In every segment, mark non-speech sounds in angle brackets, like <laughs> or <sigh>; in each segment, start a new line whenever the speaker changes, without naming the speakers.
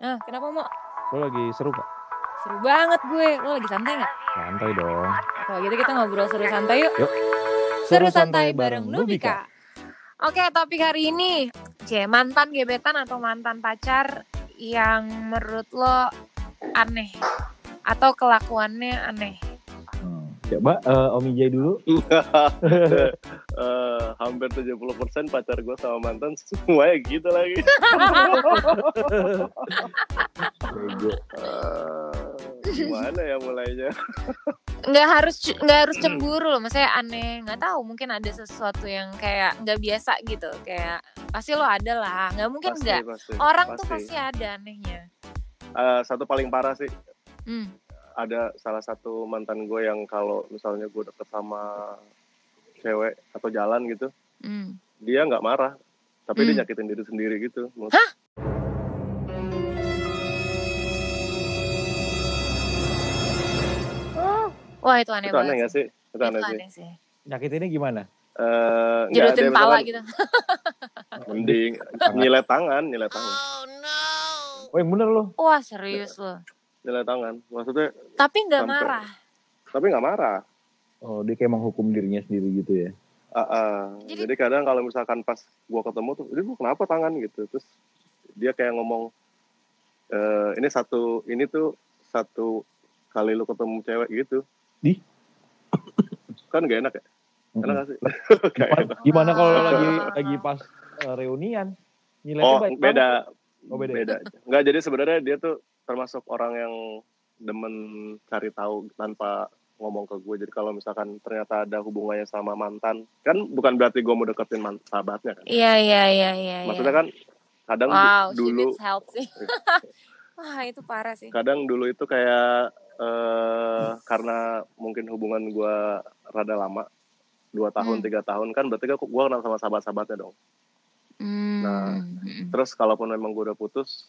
Nah, kenapa mau?
Lo lagi seru kak?
Seru banget gue. Lo lagi santai nggak?
Santai dong.
Kalau gitu kita ngobrol seru santai yuk.
Yuk.
Seru santai bareng Nubika. Oke, topik hari ini, C, mantan gebetan atau mantan pacar yang menurut lo aneh atau kelakuannya aneh.
Hmm. Coba eh, Om Ijay dulu. <laughs>
Eh, hampir 70% pacar gue sama mantan semuanya gitu lagi. Eh, gimana ya mulainya?
nggak harus nggak harus cemburu loh maksudnya aneh. Nggak tahu mungkin ada sesuatu yang kayak nggak biasa gitu. Kayak pasti lo ada lah. Nggak mungkin
Pasti,
nggak.
pasti,
orang tuh pasti. ada anehnya.
Eh, satu paling parah sih,
hmm.
ada salah satu mantan gue yang kalau misalnya gue deket sama cewek atau jalan gitu,
Hmm.
dia nggak marah, tapi
Hmm.
dia nyakitin diri sendiri gitu.
Hah? wah itu aneh
Itu aneh
banget
nggak sih? Itu
itu
aneh sih.
aneh sih
Nyakitinnya gimana?
Eh, ada
jerutin
yang
pala gitu <laughs>
Mending nyilet tangan, nyilet tangan,
Oh yang bener lo.
wah serius lo
nyilet tangan. Maksudnya,
tapi nggak marah
tapi nggak marah.
Oh dia kayak menghukum dirinya sendiri gitu ya.
Ah, ah.
Jadi-
Jadi, kadang kalau misalkan pas gua ketemu tuh, ini lu kenapa tangan gitu, terus dia kayak ngomong, eh ini satu, ini tuh satu kali lu ketemu cewek gitu.
Di?
kan gak enak ya? Enak gak sih? <laughs> Gak
Gimana,
enak.
gimana kalau
Ah.
lagi <laughs> lagi pas eh, reunian? Nilainya
Oh
baik
beda,
banget. Oh beda.
beda. Nggak jadi sebenarnya dia tuh termasuk orang yang demen cari tahu tanpa ngomong ke gue. Jadi kalau misalkan ternyata ada hubungannya sama mantan, kan bukan berarti gue mau deketin sahabatnya kan.
iya iya iya iya iya.
Maksudnya kan kadang
wow
dulu
needs help sih <laughs> wah itu parah sih
kadang dulu itu kayak eh karena mungkin hubungan gua rada lama dua tahun
Hmm.
tiga tahun kan berarti gua kenal sama sahabat-sahabatnya dong
Hmm.
Nah, terus kalaupun memang gua udah putus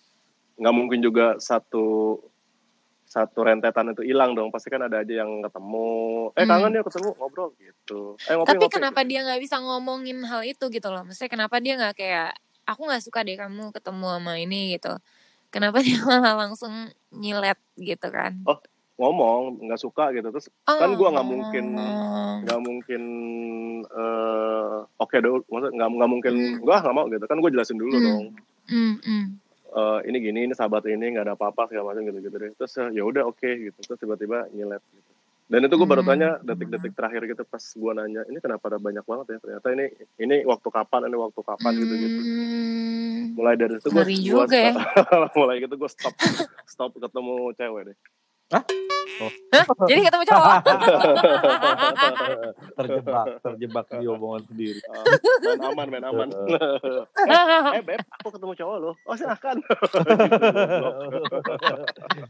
nggak mungkin juga satu satu rentetan itu hilang dong pasti kan ada aja yang ketemu eh
Hmm.
kangen ya ketemu ngobrol gitu eh ngopi
Tapi
ngopi
kenapa dia nggak bisa ngomongin hal itu gitu loh? Maksudnya kenapa dia nggak kayak aku nggak suka deh kamu ketemu sama ini gitu. Kenapa dia <laughs> malah langsung nyilet gitu kan?
ngomong nggak suka gitu terus Kan gua nggak mungkin-
Oh.
nggak mungkin eh oke dulu maksudnya nggak nggak mungkin
Hmm.
gua nggak mau gitu kan gue jelasin dulu
Hmm.
dong
Hmm, hmm.
Eh ini gini ini sahabat ini nggak ada apa-apa segala macam gitu gitu deh terus eh, ya udah oke gitu terus tiba-tiba nyilet gitu dan itu gue baru
Hmm.
tanya detik-detik terakhir gitu pas gue nanya ini kenapa ada banyak banget ya ternyata ini ini waktu kapan ini waktu kapan gitu gitu
Hmm.
mulai dari itu gue
ya. <laughs>
mulai gitu gue stop stop ketemu cewek deh
Hah? Jadi ketemu cowok? <laughs>
terjebak, terjebak di omongan sendiri.
Eh, <laughs> main aman main aman <laughs> eh beb aku ketemu cowok loh oh silakan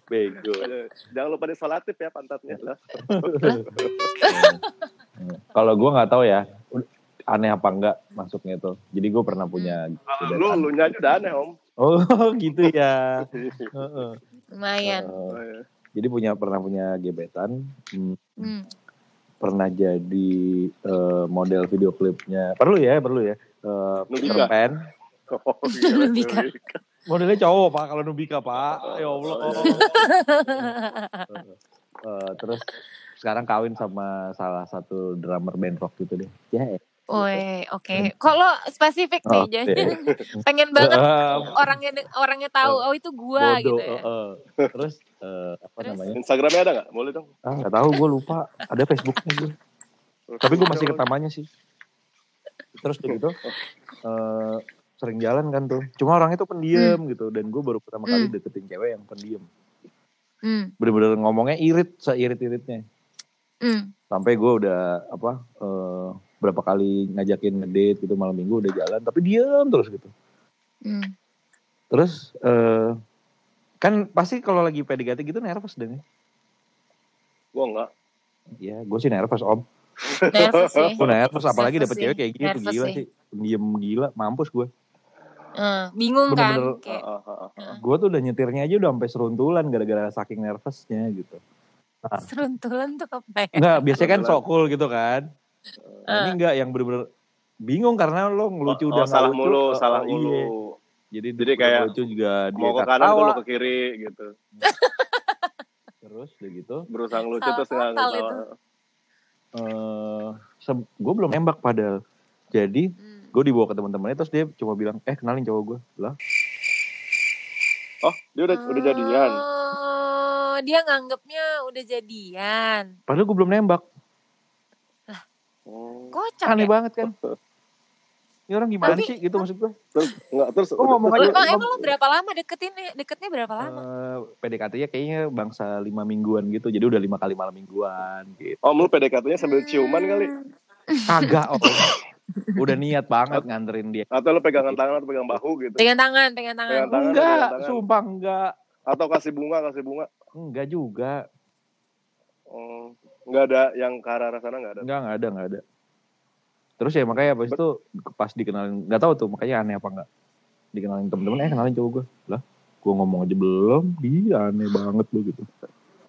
Bego.
jangan lupa disolatif ya pantatnya lah
Kalau gue nggak tahu ya aneh apa enggak masuknya itu. Jadi gue pernah punya
lu
gebetan.
lu nya aja udah aneh om
Oh gitu ya. Heeh.
Lumayan.
Eh, jadi punya pernah punya gebetan. Hmm,
Hmm.
pernah jadi eh, model video klipnya. Perlu ya, perlu ya. Eh, Peter. Pan.
Oh, <laughs> gila,
Nubika.
Modelnya cowok pak, kalau Nubika pak. Ya Allah. Eh, terus sekarang kawin sama salah satu drummer band rock gitu deh. Ya.
Woi, oke. Kok lo spesifik nih?
Oke.
Jadi <laughs> pengen banget orangnya orangnya tahu oh itu gua
bodoh.
gitu ya.
eh, eh. Terus eh, apa
Terus?
namanya?
Instagramnya ada nggak boleh dong
Ah nggak tahu gue lupa. Ada Facebooknya gue. Tapi gue masih inget namanya sih. Terus udah gitu eh, sering jalan kan tuh. Cuma orangnya tuh pendiam gitu. Dan gue baru pertama kali
Hmm.
deketin cewek yang pendiam.
Hmm.
Bener-bener ngomongnya irit, seirit-iritnya.
Hmm.
Sampai gue udah apa eh, berapa kali ngajakin ngedate gitu malam minggu udah jalan. Tapi diam terus gitu.
Hmm.
Terus eh, kan pasti kalau lagi PDKT gitu nervous deh.
Gua enggak.
Ya gue sih nervous om.
Nervous sih.
Gue nervous apalagi dapet
sih.
cewek kayak gitu
Nervous
gila
sih.
sih. Diem gila, mampus gue.
Eh, bingung kan?
Bener-bener,
Kayak,
Ah, ah, ah, ah.
Gue tuh udah nyetirnya aja udah sampai seruntulan gara-gara saking nervousnya gitu.
seruntulan tuh apa ya?
Enggak, biasanya kan
Seruntulan.
sok cool gitu kan. Nah, ini
Eh.
enggak yang bener-bener bingung karena lo ngelucu
Oh,
udah
oh, salah
lucu.
mulu,
Eh,
salah
eh,
mulu.
iya. Jadi,
Jadi kayak
lucu juga dia
mau ke kanan tuh lo ke kiri gitu.
Terus udah gitu.
Berusaha lucu
Salah
terus nggak ketawa.
itu.
eh gue belum nembak padahal. Jadi
Hmm.
gue dibawa ke teman-temannya terus dia cuma bilang, eh kenalin cowok gue. Lah,
Oh, dia udah udah jadian.
Oh, dia nganggepnya udah jadian.
padahal gue belum nembak.
Oh.
Kocak
Aneh
ya?
banget kan? <laughs> Ini orang gimana
Tapi-
sih gitu maksud gue?
Terus enggak terus
Gua ngomong
terus-
aja,
Emang, emang lo berapa lama deketin deketnya berapa lama?
Eh, PDKT-nya kayaknya bangsa lima mingguan gitu. Jadi udah lima kali malam mingguan gitu.
Oh, lu PDKT-nya sambil ciuman kali?
Kagak om. <laughs> udah niat banget nganterin dia.
Atau lu pegangan tangan atau pegang bahu gitu?
Pegang tangan, pegang tangan.
Pegang tangan,
Enggak,
pegang tangan.
sumpah enggak.
Atau kasih bunga, kasih bunga?
Enggak juga.
Oh, enggak ada yang ke arah arah sana enggak ada.
Enggak, enggak ada, enggak ada. Terus ya makanya abis itu pas dikenalin, nggak tahu tuh makanya aneh apa enggak. Dikenalin temen-temen, eh kenalin cowok gue. Lah, gue ngomong aja belum, dia aneh banget lu gitu.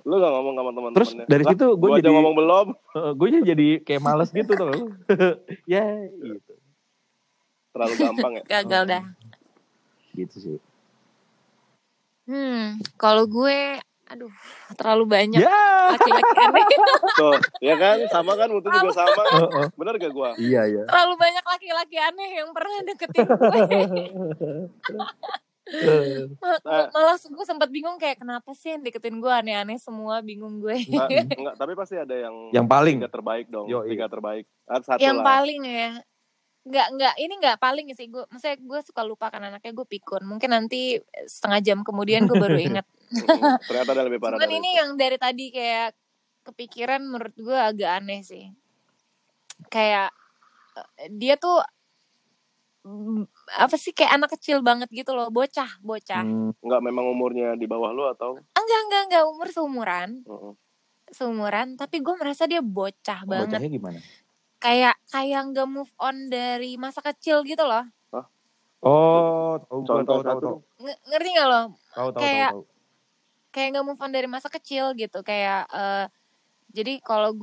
Lu gak ngomong sama teman-temannya?
Terus dari situ gue
gua
jadi,
aja ngomong belum. <laughs>
gue jadi kayak males gitu tuh. <laughs> ya, gitu.
Terlalu gampang ya. <laughs>
Gagal dah.
Gitu sih.
Hmm, kalau gue, aduh, terlalu banyak
Ya.
laki-laki <laughs> aneh.
Tuh, ya kan? Sama kan, mutu juga sama.
Heeh.
Bener gak gua?
Iya, iya.
terlalu banyak laki-laki aneh yang pernah deketin <laughs> gue. Ma-
Nah.
Malah gue sempat bingung kayak kenapa sih yang deketin gue aneh-aneh semua, bingung gue.
Enggak, enggak, <laughs> tapi pasti ada yang
Yang paling.
tiga terbaik dong.
Yo, iya.
tiga terbaik. Ada satu
yang
lah.
paling ya nggak nggak ini nggak paling sih gue maksudnya gue suka lupa kan anaknya gue pikun mungkin nanti setengah jam kemudian gue baru ingat. <laughs>
Ternyata ada lebih parah
cuman
dari
ini
itu.
yang dari tadi kayak kepikiran menurut gue agak aneh sih kayak eh, dia tuh apa sih kayak anak kecil banget gitu loh bocah bocah
Hmm,
Enggak memang umurnya di bawah lu atau?
enggak enggak enggak umur seumuran
Heeh.
seumuran tapi gue merasa dia bocah banget
bocahnya gimana?
kayak kayak nggak move on dari masa kecil gitu loh
Oh, tahu,
Contoh
tahu, tahu,
satu.
tahu,
Nge- ngerti nggak lo
tahu, tahu,
Kayak-
tahu, tahu.
Kayak nggak move on dari masa kecil gitu kayak eh, jadi kalau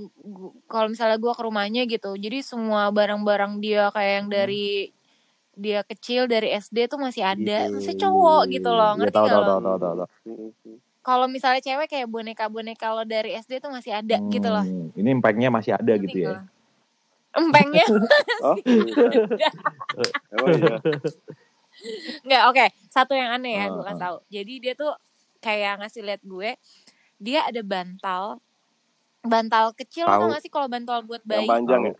kalau misalnya gue ke rumahnya gitu jadi semua barang-barang dia kayak yang
Hmm.
dari dia kecil dari SD tuh masih ada
Gitu.
masih cowok gitu loh
Iya,
ngerti nggak
tahu,
lo
tahu, tahu, tahu, tahu.
Mm-mm.
kalau misalnya cewek kayak boneka-boneka lo dari SD tuh masih ada gitu loh
Hmm, Ini impactnya masih ada
Ngerti
gitu ya.
lo? empengnya <laughs>
Oh, iya. Emang iya.
nggak oke satu yang aneh ya
Ah,
gue kasih
ah.
tahu jadi dia tuh kayak ngasih lihat gue dia ada bantal bantal kecil tau gak sih kalau bantal buat
Yang
bayi
panjang ya.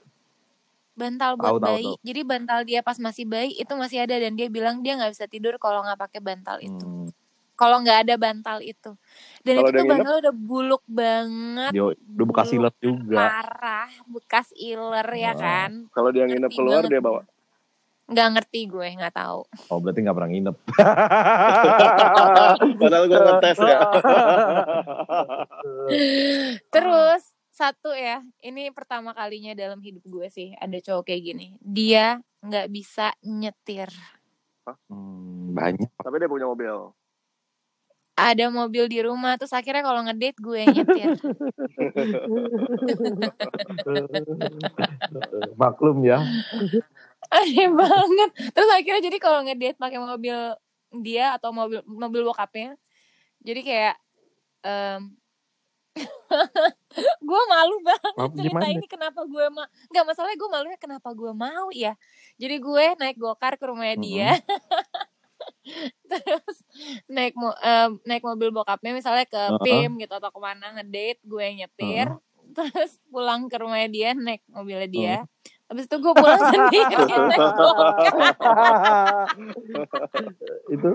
bantal buat
tahu,
bayi. Jadi bantal dia pas masih bayi itu masih ada dan dia bilang dia nggak bisa tidur kalau nggak pakai bantal itu.
Hmm,
Kalau nggak ada bantal itu. Dan
Kalau
itu tuh
nginep?
bantal udah buluk banget,
yo, udah bekas silet juga.
parah, bekas iler ya
Ah.
kan.
Kalau dia nginep keluar
banget
dia bawa.
Nggak ngerti gue, nggak tahu.
Oh, berarti nggak pernah nginep. <laughs>
Padahal gue ngetes ya. <laughs>
Terus satu ya, ini pertama kalinya dalam hidup gue sih ada cowok kayak gini. Dia nggak bisa nyetir.
Hmm, banyak.
Tapi dia punya mobil.
Ada mobil di rumah, terus akhirnya kalau ngedate gue yang nyetir. <laughs>
Maklum ya.
Aneh banget. Terus akhirnya jadi kalau ngedate pakai mobil dia atau mobil mobil bokapnya jadi kayak em <laughs> gue malu banget
Maaf,
cerita
gimana?
ini kenapa gue ma nggak masalahnya gue malunya kenapa gue mau ya? Jadi gue naik gokar ke rumahnya dia. <laughs> Terus naik mo em, naik mobil bokapnya misalnya ke
Uh-uh.
PIM gitu atau ke mana ngedate gue yang nyetir terus pulang ke rumahnya dia naik mobilnya dia habis itu gue pulang <laughs> sendiri naik <laughs> gokar
itu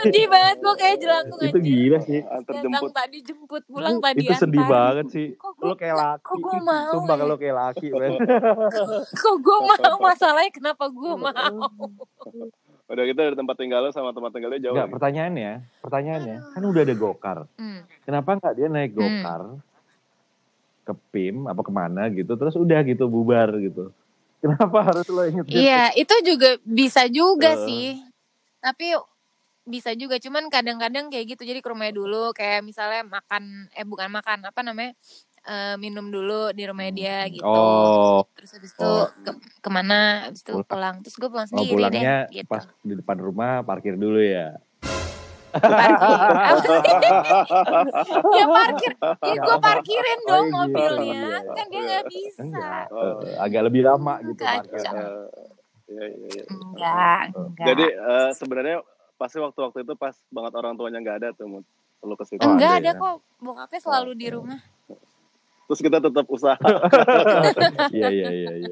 sedih banget gue kayak jelangkung
itu gila sih.
Antar jemput.
tadi jemput pulang tadi
itu sedih
antar.
banget sih.
Kok
Lo
gue,
kayak laki.
kok gue mau
Sumpah
ya?
kalau kayak laki, men. <laughs>
kok gue mau masalahnya kenapa gue mau
Udah gitu dari tempat tinggal sama tempat tinggalnya jauh.
Enggak, pertanyaannya, pertanyaannya, kan udah ada gokar.
Hmm.
Kenapa nggak dia naik
Hmm.
Ke PIM apa ke mana gitu, terus udah gitu bubar gitu. Kenapa harus lo inget
iya itu juga bisa juga
Eh.
sih tapi bisa juga cuman kadang-kadang kayak gitu jadi ke rumahnya dulu kayak misalnya makan eh bukan makan apa namanya eh, minum dulu di rumah dia gitu.
Oh,
Terus habis itu
Oh.
ke, ke mana? Habis itu
Pulang.
Terus gue pulang
oh
sendiri
pulangnya
deh. Gitu.
pas di depan rumah parkir dulu ya.
Parkir. <laughs> Ya parkir. Ya gue parkirin
Oh,
dong
gitu.
mobilnya.
Iya, iya.
Kan dia nggak bisa.
Enggak,
Oh.
agak lebih lama gitu
Kacau.
parkirnya.
Eh, iya, iya, iya.
Enggak, enggak.
Jadi eh, sebenarnya pasti waktu-waktu itu pas banget orang tuanya nggak ada tuh Mut. lu ke situ.
Oh,
enggak
ada ya.
kok. Bokapnya selalu di rumah.
Terus kita tetap usaha. <laughs>
Iya iya iya iya.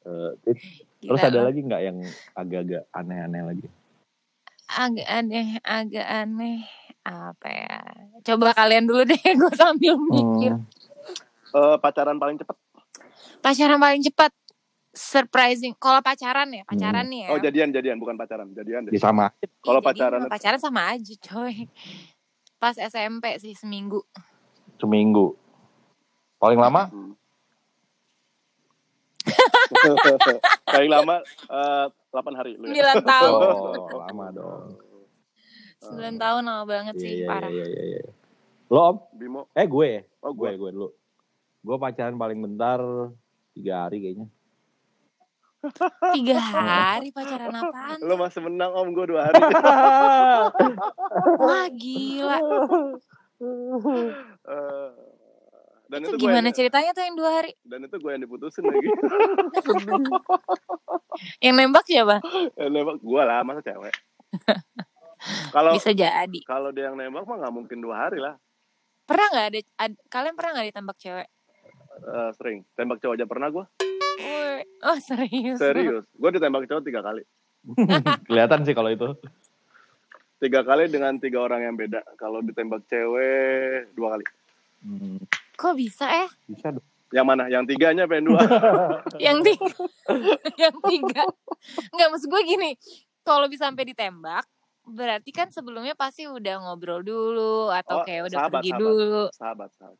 Eh, terus ada lagi nggak yang agak-agak aneh-aneh lagi?
Agak aneh, agak aneh apa ya? Coba kalian dulu deh, <laughs> gue sambil mikir.
Hmm.
Eh, pacaran paling cepat.
Pacaran paling cepat, surprising. Kalau pacaran ya, pacaran nih ya.
Oh jadian jadian bukan pacaran jadian deh.
Ya sama.
Kalau pacaran
pacaran sama aja, coy. Pas SMP sih seminggu.
Seminggu. Paling lama?
Hmm. <laughs> paling lama eh, 8 hari lu ya.
9 <laughs> tahun.
Oh, lama dong.
9 tahun lama banget
Iya
sih,
iya
parah.
iya iya. iya. Lo om?
Bimo.
Eh gue?
Oh
Gue
gue.
gue dulu. Gue pacaran paling bentar tiga hari kayaknya.
Tiga hari pacaran apaan?
Lu masih menang om gue dua hari.
Wah gila. <laughs>
Eh, dan
itu,
itu,
gimana
yang,
ceritanya tuh yang dua hari?
dan itu gue yang diputusin lagi. <laughs>
Yang nembak siapa?
yang nembak gue lah masa cewek. <laughs> Kalau
Bisa jadi.
kalau dia yang nembak mah nggak mungkin dua hari lah.
Pernah nggak ada, ad- kalian pernah nggak ditembak cewek?
Eh, sering tembak cowok aja pernah gue.
Oh serius?
Serius. Gue ditembak cowok tiga kali. <laughs>
Kelihatan sih kalau itu.
Tiga kali dengan tiga orang yang beda. Kalau ditembak cewek dua kali.
Hmm,
Kok bisa eh?
bisa dong.
Yang mana? Yang tiganya apa yang dua? <laughs>
Yang tiga, <laughs> yang tiga. Nggak maksud gue gini, kalau bisa sampai ditembak, berarti kan sebelumnya pasti udah ngobrol dulu atau
Oh,
kayak udah
sahabat,
pergi
sahabat.
dulu.
sahabat sahabat.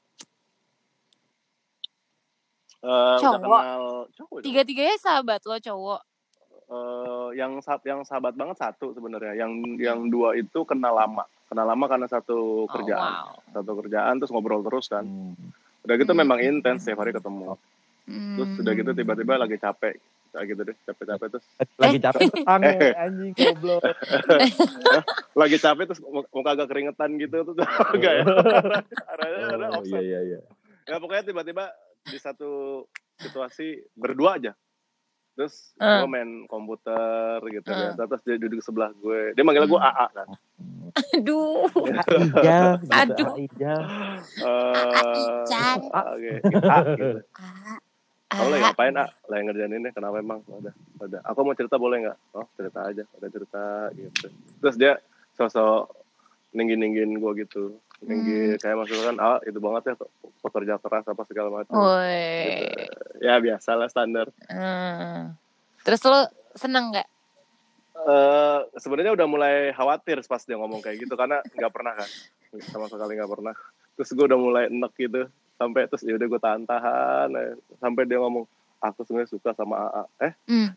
Udah
Cowok.
kenal cowok.
Tiga-tiganya sahabat lo cowok.
Eh, yang yang sahabat banget satu sebenarnya. Yang yang dua itu kenal lama. Kenal lama karena satu
Oh,
kerjaan.
wow.
Satu kerjaan terus ngobrol terus kan.
Hmm.
Udah gitu
Hmm.
memang intens tiap hari ketemu. Terus
Hmm.
udah gitu tiba-tiba lagi capek. Kayak gitu deh, capek-capek terus.
Lagi capek tangan anjing goblok. <laughs>
Lagi capek terus mu- muka agak keringetan gitu tuh. <laughs> Enggak ya? <laughs>
Oh, iya iya iya.
Ya pokoknya tiba-tiba di satu situasi berdua aja. Terus
Eh.
gue main komputer gitu
Eh.
biasa. Terus dia duduk sebelah gue. Dia manggil gue
Hmm.
AA kan.
Aduh. <laughs>
Iya,
Aduh.
Iya.
Eh,
Chan.
Oke, A gitu. Kamu lagi
ah.
ngapain A? Lagi ngerjain ini, kenapa emang? Udah, udah. Aku mau cerita boleh nggak? Oh cerita aja, udah cerita gitu. Terus dia sosok ninggin-ninggin gue gitu. Ninggin,
Hmm.
kayak maksudnya kan, ah itu banget ya, pekerja keras apa segala macam.
Woi.
Ya biasa lah standar.
Hmm. Terus lo seneng nggak?
eh sebenarnya udah mulai khawatir pas dia ngomong kayak gitu karena nggak pernah kan sama sekali nggak pernah terus gue udah mulai enek gitu sampai terus ya udah gue tahan-tahan eh. sampai dia ngomong aku sebenarnya suka sama AA eh
Hmm.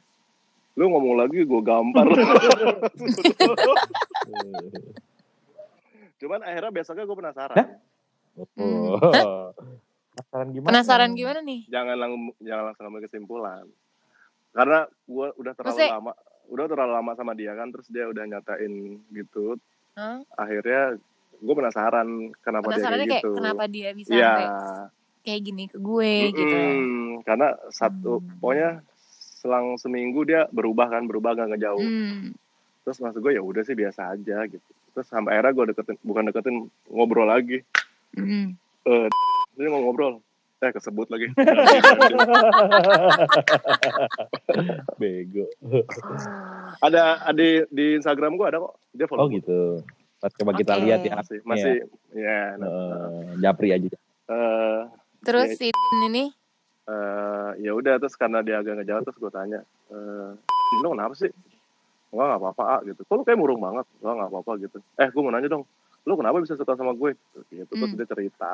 lu ngomong lagi gue gampar <laughs> <laughs> <laughs> cuman akhirnya besoknya gue penasaran
Hah? Oh. Penasaran gimana?
Penasaran gimana nih?
jangan lang jangan langsung ambil kesimpulan karena gue udah terlalu
Maksudnya-
lama udah terlalu lama sama dia kan terus dia udah nyatain gitu
Hah?
akhirnya gue penasaran kenapa dia kayak
kayak
gitu
kenapa dia bisa
Iya,
sampai kayak gini ke gue gitu.
Mm-mm. karena satu
Hmm.
pokoknya selang seminggu dia berubah kan berubah gak ngejauh
Hmm.
terus maksud gue ya udah sih biasa aja gitu terus sampai akhirnya gue deketin bukan deketin ngobrol lagi eh dia mau ngobrol eh kesebut lagi <laughs>
Bego.
ada ada di, di Instagram gue ada kok dia follow
Oh gitu. Pas coba kita
Oke.
lihat ya.
masih masih ya nah,
Eh, Japri aja.
eh
Terus
Ya.
si ini
eh, ya udah terus karena dia agak ngejawab terus gue tanya eh lu kenapa sih Enggak nggak apa-apa ah, gitu. Kok lu kayak murung banget? Enggak nggak apa-apa gitu. Eh gue mau nanya dong. Lu kenapa bisa suka sama gue? Gitu terus
Hmm.
dia cerita.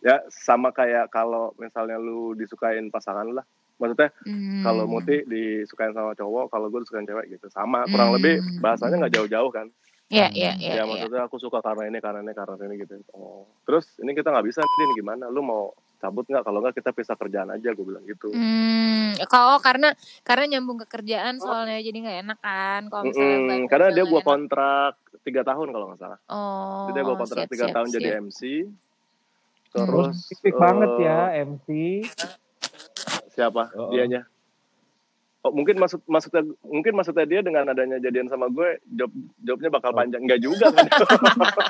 Ya sama kayak kalau misalnya lu disukain pasangan lah. Maksudnya
hmm.
kalau Muti disukain sama cowok kalau gue disukain cewek gitu. Sama kurang
Hmm.
lebih bahasanya nggak jauh-jauh kan?
Ya ya ya,
ya,
ya.
maksudnya aku suka karena ini karena ini karena ini gitu. Oh. Terus ini kita nggak bisa din gimana? Lu mau cabut nggak kalau nggak kita pisah kerjaan aja gue bilang gitu
Hmm, kalau karena karena nyambung ke kerjaan soalnya jadi nggak enak kan kalau misalnya
Mm-mm,
Bandung
karena dia
enak.
kontrak tiga tahun kalau nggak salah
Oh,
jadi dia gua kontrak tiga
siap,
tahun jadi
siap.
MC
Terus
terus
spesifik
eh,
banget ya MC.
siapa
Oh, oh.
dianya oh mungkin maksud maksudnya mungkin maksudnya dia dengan adanya jadian sama gue job jobnya bakal
Oh.
panjang nggak juga kan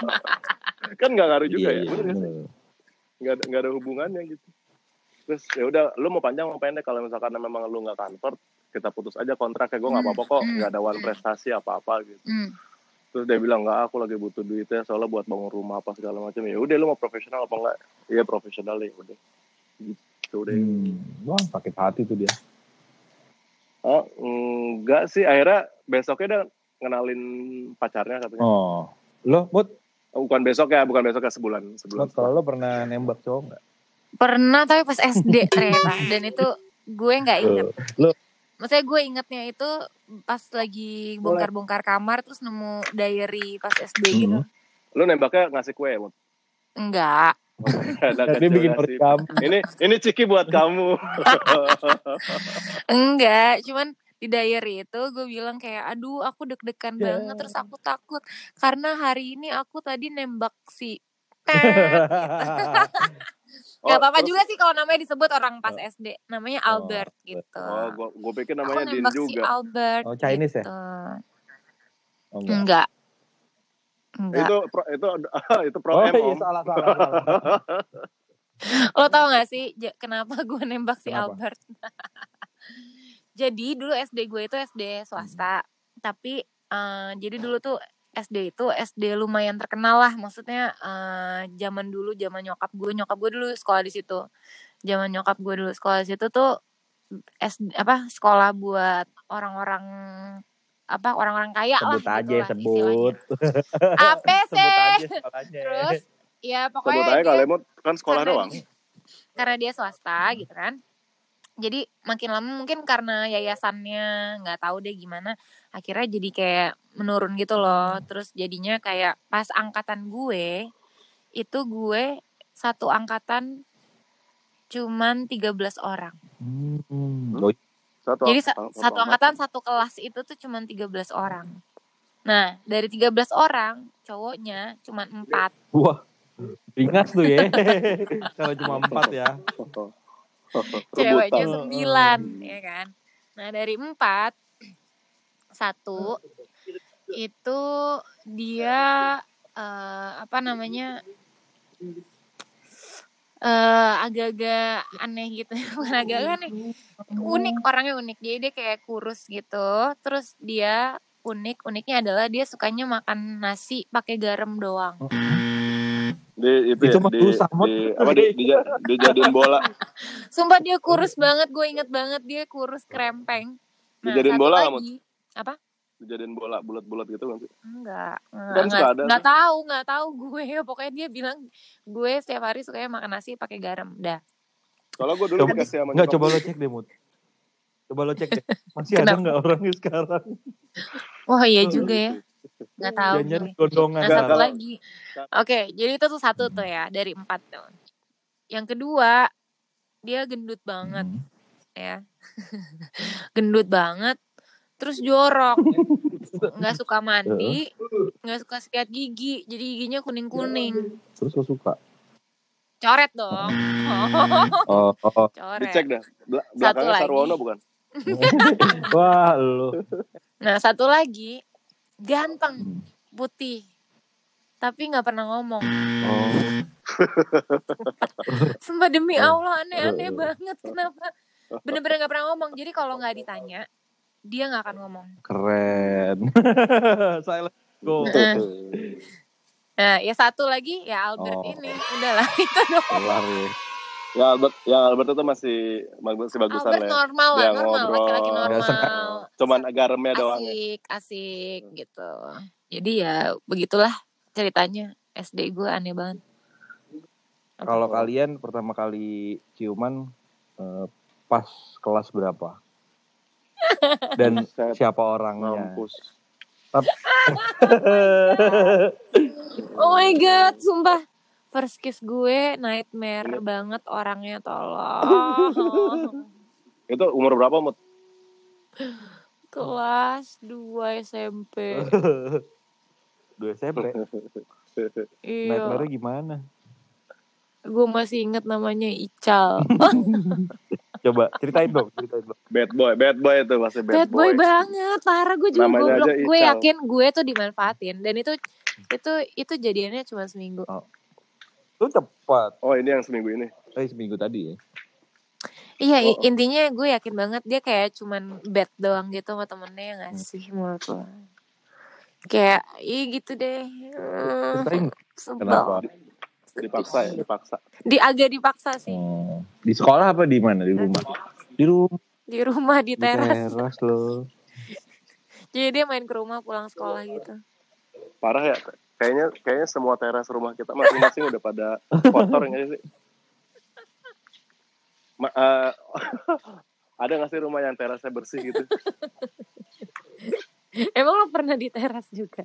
<laughs> kan nggak ngaruh juga
Iya,
ya
iya,
bener nggak sih?
bener.
Nggak ada nggak ada hubungannya gitu. Terus ya udah lu mau panjang mau pendek kalau misalkan memang lu nggak convert kita putus aja kontraknya. Gue nggak
Hmm,
apa-apa kok
hmm,
nggak ada one
hmm.
prestasi apa-apa gitu.
Hmm.
terus dia bilang nggak aku lagi butuh duitnya soalnya buat bangun rumah apa segala macam. Ya udah lu mau profesional apa enggak iya profesional ya udah. Gitu deh.
Hmm, wah sakit hati tuh dia.
oh enggak sih akhirnya besoknya dia ngenalin pacarnya katanya.
Oh, lo mut,
bukan besok ya bukan besok ya sebulan sebulan
kalau lo pernah nembak cowok nggak?
Pernah tapi pas SD <laughs> ternyata dan itu gue nggak inget.
Lo
Maksudnya gue ingetnya itu pas lagi bongkar-bongkar kamar terus nemu diary pas SD gitu.
Hmm.
lu nembaknya ngasih kue Mut?
Enggak.
Ada
dia bikin merekam.
ini ini ciki buat kamu <laughs>
Enggak, cuman di diary itu gue bilang kayak aduh aku deg-degan
Ya.
banget terus aku takut karena hari ini aku tadi nembak si <laughs>
Oh,
Gak apa-apa
terus-
juga sih kalau namanya disebut orang pas SD. Namanya
Oh,
Albert gitu.
oh gua gua pikir
Aku
namanya Din
nembak si
juga
Albert.
Oh, Chinese ya?
gitu.
Oh, enggak.
Enggak. Enggak.
itu pro, itu <laughs> itu pro
Oh,
M
iya, salah, salah, salah.
Lo tau gak sih kenapa gue nembak si
Kenapa?
Albert? <laughs> jadi dulu SD gue itu SD swasta. Tapi eh, jadi dulu tuh SD itu SD lumayan terkenal lah. Maksudnya eh, zaman dulu zaman nyokap gue, nyokap gue dulu sekolah di situ. Zaman nyokap gue dulu sekolah di situ tuh SD, apa sekolah buat orang-orang apa orang-orang kaya lah
Sebut aja,
gitu lah
sebut.
istilahnya. <laughs> Apa
Sebut
sih?
aja sekolahnya.
Terus ya
sebut
pokoknya
aja
dia-
kali Mut kan sekolah
karena
doang
dia- karena dia swasta gitu kan jadi makin lama mungkin karena yayasannya nggak tahu deh gimana akhirnya jadi kayak menurun gitu loh. Terus jadinya kayak pas angkatan gue itu gue satu angkatan cuman 13 orang.
Hmm. Oh,
satu
jadi sa-
satu,
satu angkatan satu kelas itu tuh cuman 13 orang. Nah dari 13 orang cowoknya cuman empat.
Wah, ringas tuh ya. <laughs> Kalau cuma empat ya. <laughs>
ceweknya sembilan ya kan? Nah dari empat satu itu dia eh, apa namanya eh agak-agak aneh gitu. <laughs> Bukan agak aneh unik orangnya unik. Jadi dia kayak kurus gitu. Terus dia unik uniknya adalah dia sukanya makan nasi pakai garam doang.
Di itu,
Itu
ya,
mah
di, di, apa di, di, dijadiin bola <laughs>
sumpah dia kurus banget gue inget banget dia kurus krempeng nah,
Dijadiin bola
lagi apa
dijadiin bola bulat-bulat gitu kan
Enggak,
Kan
enggak,
suka ada
enggak tahu, enggak tahu gue. <laughs> Pokoknya dia bilang gue setiap hari sukanya makan nasi pakai garam. Dah.
kalau gue dulu
Coba-
dikasih sama
Enggak, coba lo cek deh, Mut. Coba lo cek deh. <laughs> Masih ada
Kenapa?
nggak orangnya sekarang?
Wah iya juga ya. Enggak tahu
Jangan
gue.
gondongan.
Nah
Enggak,
satu lagi. Oke, jadi itu tuh satu tuh ya dari empat tuh. Yang kedua dia gendut banget
Hmm.
ya. <laughs> gendut banget. Terus jorok. Nggak suka mandi, nggak suka sikat gigi, jadi giginya kuning kuning.
Terus lo suka?
Coret dong. <laughs>
Oh, oh. <laughs>
Coret.
dicek dah Bel-
Satu lagi.
Sarwono bukan
Wah, lo.
Nah satu lagi ganteng putih tapi nggak pernah ngomong.
Oh. <laughs>
Sumpah demi Allah aneh-aneh
Eh.
banget kenapa bener-bener nggak pernah ngomong. Jadi kalau nggak ditanya dia nggak akan ngomong.
Keren. Silent go.
Heeh. Nah ya satu lagi ya Albert
Oh.
ini udahlah <laughs> itu dong.
Ya.
ya Albert yang Albert itu masih masih bagusan
Albert
lah ya.
normal lah normal
ngobrol.
laki-laki normal.
cuman garamnya doang ya
Asik asik gitu. Jadi ya begitulah ceritanya SD gue aneh banget.
Kalau kalian pertama kali ciuman eh, pas kelas berapa? <laughs> Dan siapa orangnya?
mampus <laughs>
Oh my god, sumpah. first kiss gue nightmare
Iya.
banget orangnya <laughs> tolong.
Itu umur berapa, Mut?
Kelas 2 SMP.
Dua SMP.
Iya.
Nightmare-nya gimana?
Gue masih inget namanya Ical. <laughs>
Coba ceritain dong, ceritain dong.
Bad boy, bad boy itu masih bad,
Bad boy banget, parah gue juga
Namanya
goblok. Gue yakin gue tuh dimanfaatin dan itu itu itu jadiannya cuma seminggu.
Lu cepat.
Oh, ini yang seminggu ini.
Eh seminggu tadi ya.
Iya,
Oh.
intinya gue yakin banget dia kayak cuman bad doang gitu sama temennya yang
Hmm.
ngasih menurut lo. Kayak, iya gitu deh. Hmm,
Ceritain
sebel.
kenapa?
Dipaksa ya, dipaksa.
Di agak dipaksa sih.
Oh, di sekolah apa di mana? Di rumah? Di rumah,
Di rumah di
di
teras.
teras lo. <laughs>
Jadi dia main ke rumah pulang sekolah gitu.
Parah ya. Kayaknya kayaknya semua teras rumah kita masing-masing udah pada kotor nggak sih? Ma- eh, <laughs> ada nggak sih rumah yang terasnya bersih gitu? <laughs> <laughs>
Emang lo pernah di teras juga?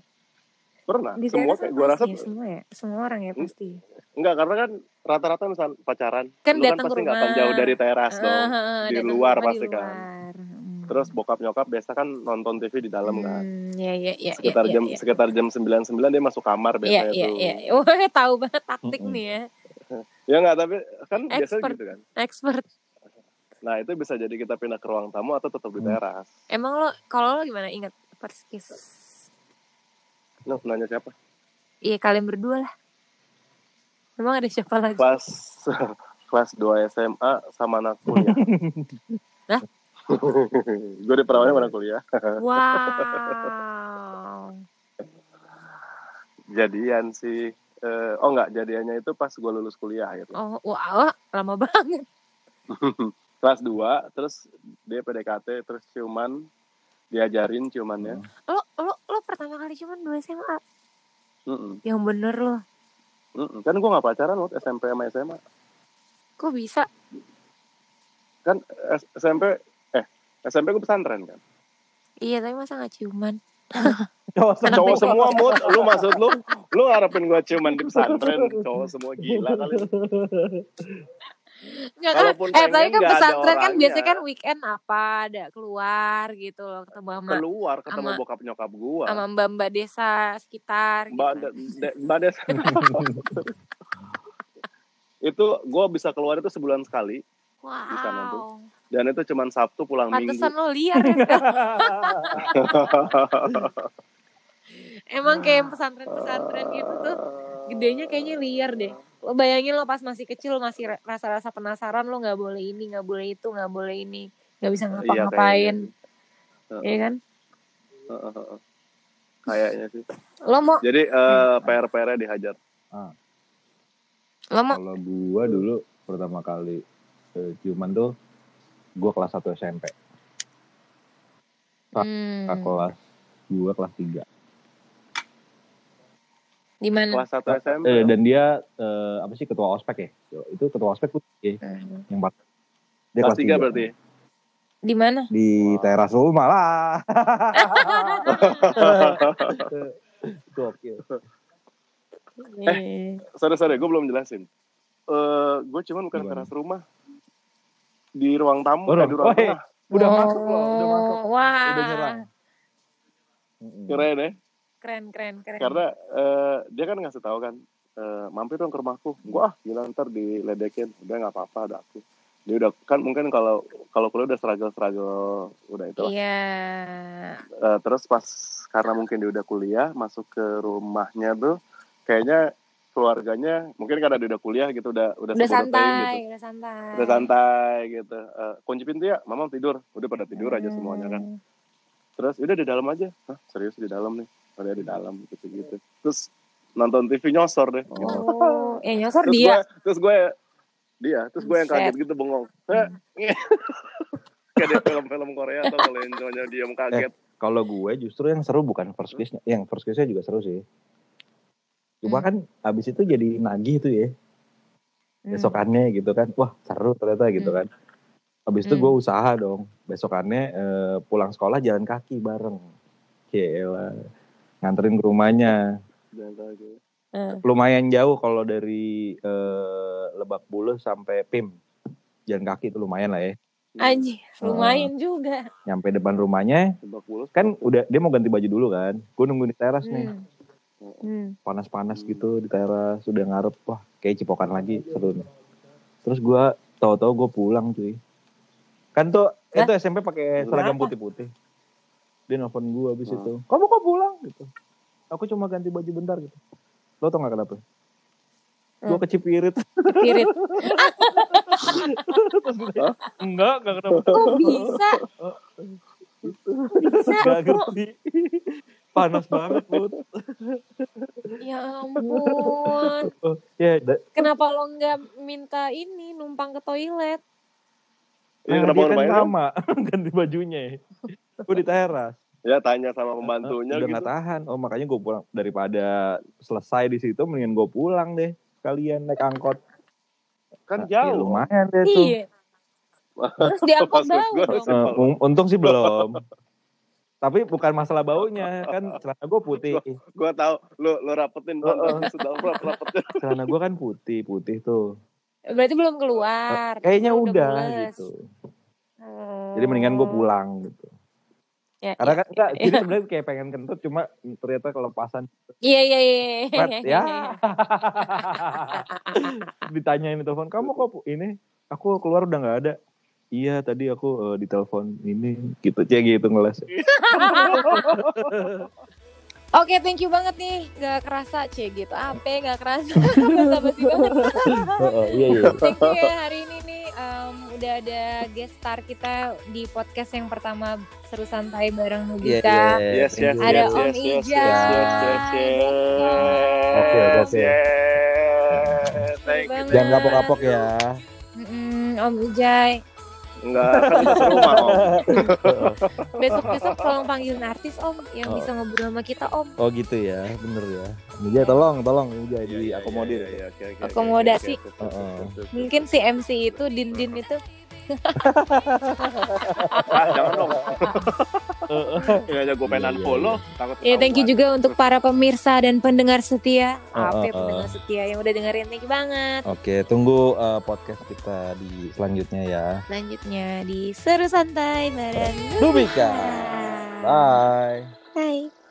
Pernah.
Di
semua kayak
kan
gue rasa
ya, semua ya. Semua orang ya pasti.
enggak karena kan rata-rata misal pacaran,
Kan
lu kan pasti nggak akan jauh dari teras dong. Di luar pasti
di
kan.
Hmm.
Terus bokap nyokap biasa kan nonton TV di dalam kan.
Hmm, ya ya ya.
Sekitar
ya,
jam
ya.
sekitar jam 99 dia masuk kamar
Iya
biasanya
iya
tuh.
iya. Wah, <laughs> tahu banget taktik nih ya. <laughs>
Ya enggak, tapi kan biasa
Expert.
gitu kan.
Expert.
Nah, itu bisa jadi kita pindah ke ruang tamu atau tetap di
Hmm.
teras.
Emang lo kalau lo gimana ingat kiss?
Lu nanya siapa?
Iya kalian berdua lah. Emang ada siapa lagi?
Kelas <laughs> kelas 2 SMA sama anak kuliah. <laughs>
Hah? <laughs>
gue di perawannya mana kuliah.
Wow.
Jadian sih. Eh, oh enggak, jadiannya itu pas gue lulus kuliah gitu.
Oh, wow, lama banget.
Kelas 2, terus dia PDKT, terus ciuman, diajarin ciumannya.
Lo lo lo pertama kali cuman dua SMA.
Mm-mm,
Yang bener lo.
mm-mm. Kan gue gak pacaran waktu SMP sama SMA.
Kok bisa?
Kan SMP, eh SMP gue pesantren kan.
Iya, tapi masa gak ciuman? <laughs>
Cowok
Cowok semua mood, lu maksud lu, lu harapin gue ciuman di pesantren, <laughs> cowok semua gila kali.
Nggak kan?
Kalaupun
Eh, tapi kan pesantren kan biasanya kan weekend apa, ada keluar gitu loh, ketemu sama
Keluar ketemu
Sama-
bokap nyokap gue.
sama mbak-mbak desa sekitar gitu.
Mbak, De- De- Mbak Des. <laughs> itu gue bisa keluar itu sebulan sekali di sana tuh.
Wow.
dan itu cuman Sabtu pulang
Pantesan
Minggu.
lo liar ya. <laughs> Emang kayak pesantren-pesantren gitu tuh gedenya kayaknya liar deh. Lo bayangin lo pas masih kecil masih ra- rasa-rasa penasaran lo nggak boleh ini, nggak boleh itu, nggak boleh ini, nggak bisa ngapa-ngapain,
Heeh.
ya kan?
Kayaknya sih.
Lo mau,
Jadi eh, PR-PR-nya dihajar.
lo mau,
Kalau gua dulu pertama kali eh, ciuman tuh gua kelas 1 SMP. Pak,
hmm,
kelas gua kelas 3.
Di mana?
Kelas 1 SMP.
Eh, dan dia eh, apa sih ketua ospek ya? Itu ketua ospek tuh ya,
Hmm.
yang part- dia
kelas 3
tiga.
berarti.
Di mana?
di teras rumah lah. <laughs> Gokil.
Eh,
sorry sorry, gue belum jelasin. Eh, gue cuman bukan teras rumah. Di ruang tamu,
Oh,
eh, di ruang
oh, hey.
tengah.
Udah masuk loh, udah masuk.
Oh, Wah,
Udah nyerang.
Keren ya.
Keren, keren, keren.
Karena eh, dia kan ngasih tahu kan, eh, mampir dong ke rumahku. Gua ah, gila ntar diledekin. Udah nggak apa-apa, ada aku. Dia udah kan mungkin kalau kalau kuliah udah struggle struggle udah itu.
Iya.
Eh, terus pas karena mungkin dia udah kuliah masuk ke rumahnya tuh kayaknya keluarganya mungkin karena dia udah kuliah gitu udah udah
Udah santai,
gitu
udah santai.
udah santai gitu Eh, kunci pintu ya mama tidur udah pada tidur aja semuanya kan
Hmm.
terus udah di dalam aja Hah, serius di dalam nih udah di dalam gitu gitu terus nonton TV nyosor deh gitu.
Oh, ya <laughs> nyosor
terus
dia.
gue terus gue dia terus gue yang kaget gitu bengong Hah? <laughs> kayak di film-film Korea atau kalau yang diam kaget
Kalau gue justru yang seru bukan first kiss, yang first kissnya juga seru sih. Cuma
Hmm.
kan abis itu jadi nagih tuh ya,
Hmm.
besokannya gitu kan. Wah seru ternyata gitu
Hmm.
kan. Abis itu
Hmm.
gue usaha dong, besokannya eh, pulang sekolah jalan kaki bareng. Gila, nganterin ke rumahnya.
Hmm.
lumayan jauh kalau dari eh, Lebak Bulus sampai PIM. Jalan kaki itu lumayan lah ya.
Anjir, lumayan juga.
Nyampe depan rumahnya,
Lebak Bulus.
kan udah dia mau ganti baju dulu kan. Gue nunggu di teras nih,
Hmm. Hmm.
panas-panas gitu di teras, sudah ngarep, wah kayak cipokan lagi seru nih. Terus gue tahu-tahu gue pulang cuy. Kan tuh
Hah?
itu SMP pakai seragam putih-putih. Dia nelfon gue abis
Hmm.
itu. Kamu kok pulang gitu? Aku cuma ganti baju bentar gitu. Lo tau gak kenapa? Gue
Hmm.
kecipirit.
Spirit.
Enggak, enggak kenapa.
Kok bisa? Bisa.
Gak ngerti. Panas banget, Bud.
Ya ampun.
Oh, ya, da-
Kenapa lo nggak minta ini numpang ke toilet?
Iya,
nah,
kenapa
dia kan sama <laughs> ganti bajunya. Gue di teras.
Ya tanya sama pembantunya
Udah
gitu.
gak tahan. Oh makanya gue pulang daripada selesai di situ, mendingan gue pulang deh. Kalian naik angkot.
Kan
Nah, ya
jauh.
lumayan deh tuh.
Iya. Terus diangkut
Maksud
bau
un- untung sih <laughs> belum. Tapi bukan masalah baunya, kan celana gue putih.
Gua tahu lu lu rapetin <laughs> sudah rap rapetin.
Celana gue kan putih, putih tuh.
Berarti belum keluar.
Kayaknya
Udah
udah, gitu.
Oh.
Jadi mendingan gue pulang gitu.
Ya,
Karena
ya,
kan enggak,
ya.
jadi sebenarnya kayak pengen kentut cuma ternyata kelepasan.
Iya iya iya.
Pret, ya. <laughs> Ditanyain di telepon, kamu kok ini? Aku keluar udah nggak ada. Iya tadi aku eh, di telepon ini gitu, cek gitu ngeles. <laughs>
Oke, thank you banget nih. Gak kerasa, C gitu. Apa gak kerasa. <laughs> Basa-basi banget.
Oh, iya iya. <laughs>
Thank you ya hari ini nih em, udah ada guest star kita di podcast yang pertama seru santai bareng
Iya
Nubita.
iya.
Yes, yes.
Ada
yes,
Om
yes,
Ija.
yes, yes, yes, yes.
Oke, oke, oke.
Yes, Thank you.
Jangan kapok-kapok ya.
Mm-mm, Om Ijay.
Enggak, kan serumah, Om. <laughs>
Besok-besok tolong panggilin artis Om yang
Oh.
bisa ngobrol sama kita Om.
Oh gitu ya, bener ya. Mijay tolong, tolong Mijay
Iya, iya,
diakomodir.
iya, iya, oke, oke, oke,
Akomodasi.
oke.
Mungkin si MC itu Din-Din itu. <laughs>
Ah, jangan dong. <laughs> <laughs> Ini aja gue pengen
Iya, iya,
unfollow. Takut
Ya thank you juga untuk para pemirsa dan pendengar setia. Apa
oh,
ya pendengar setia yang udah dengerin thank you banget.
Oke, tunggu eh, podcast kita di selanjutnya ya.
Selanjutnya di Seru Santai bareng
Nubika. Bye.
Bye.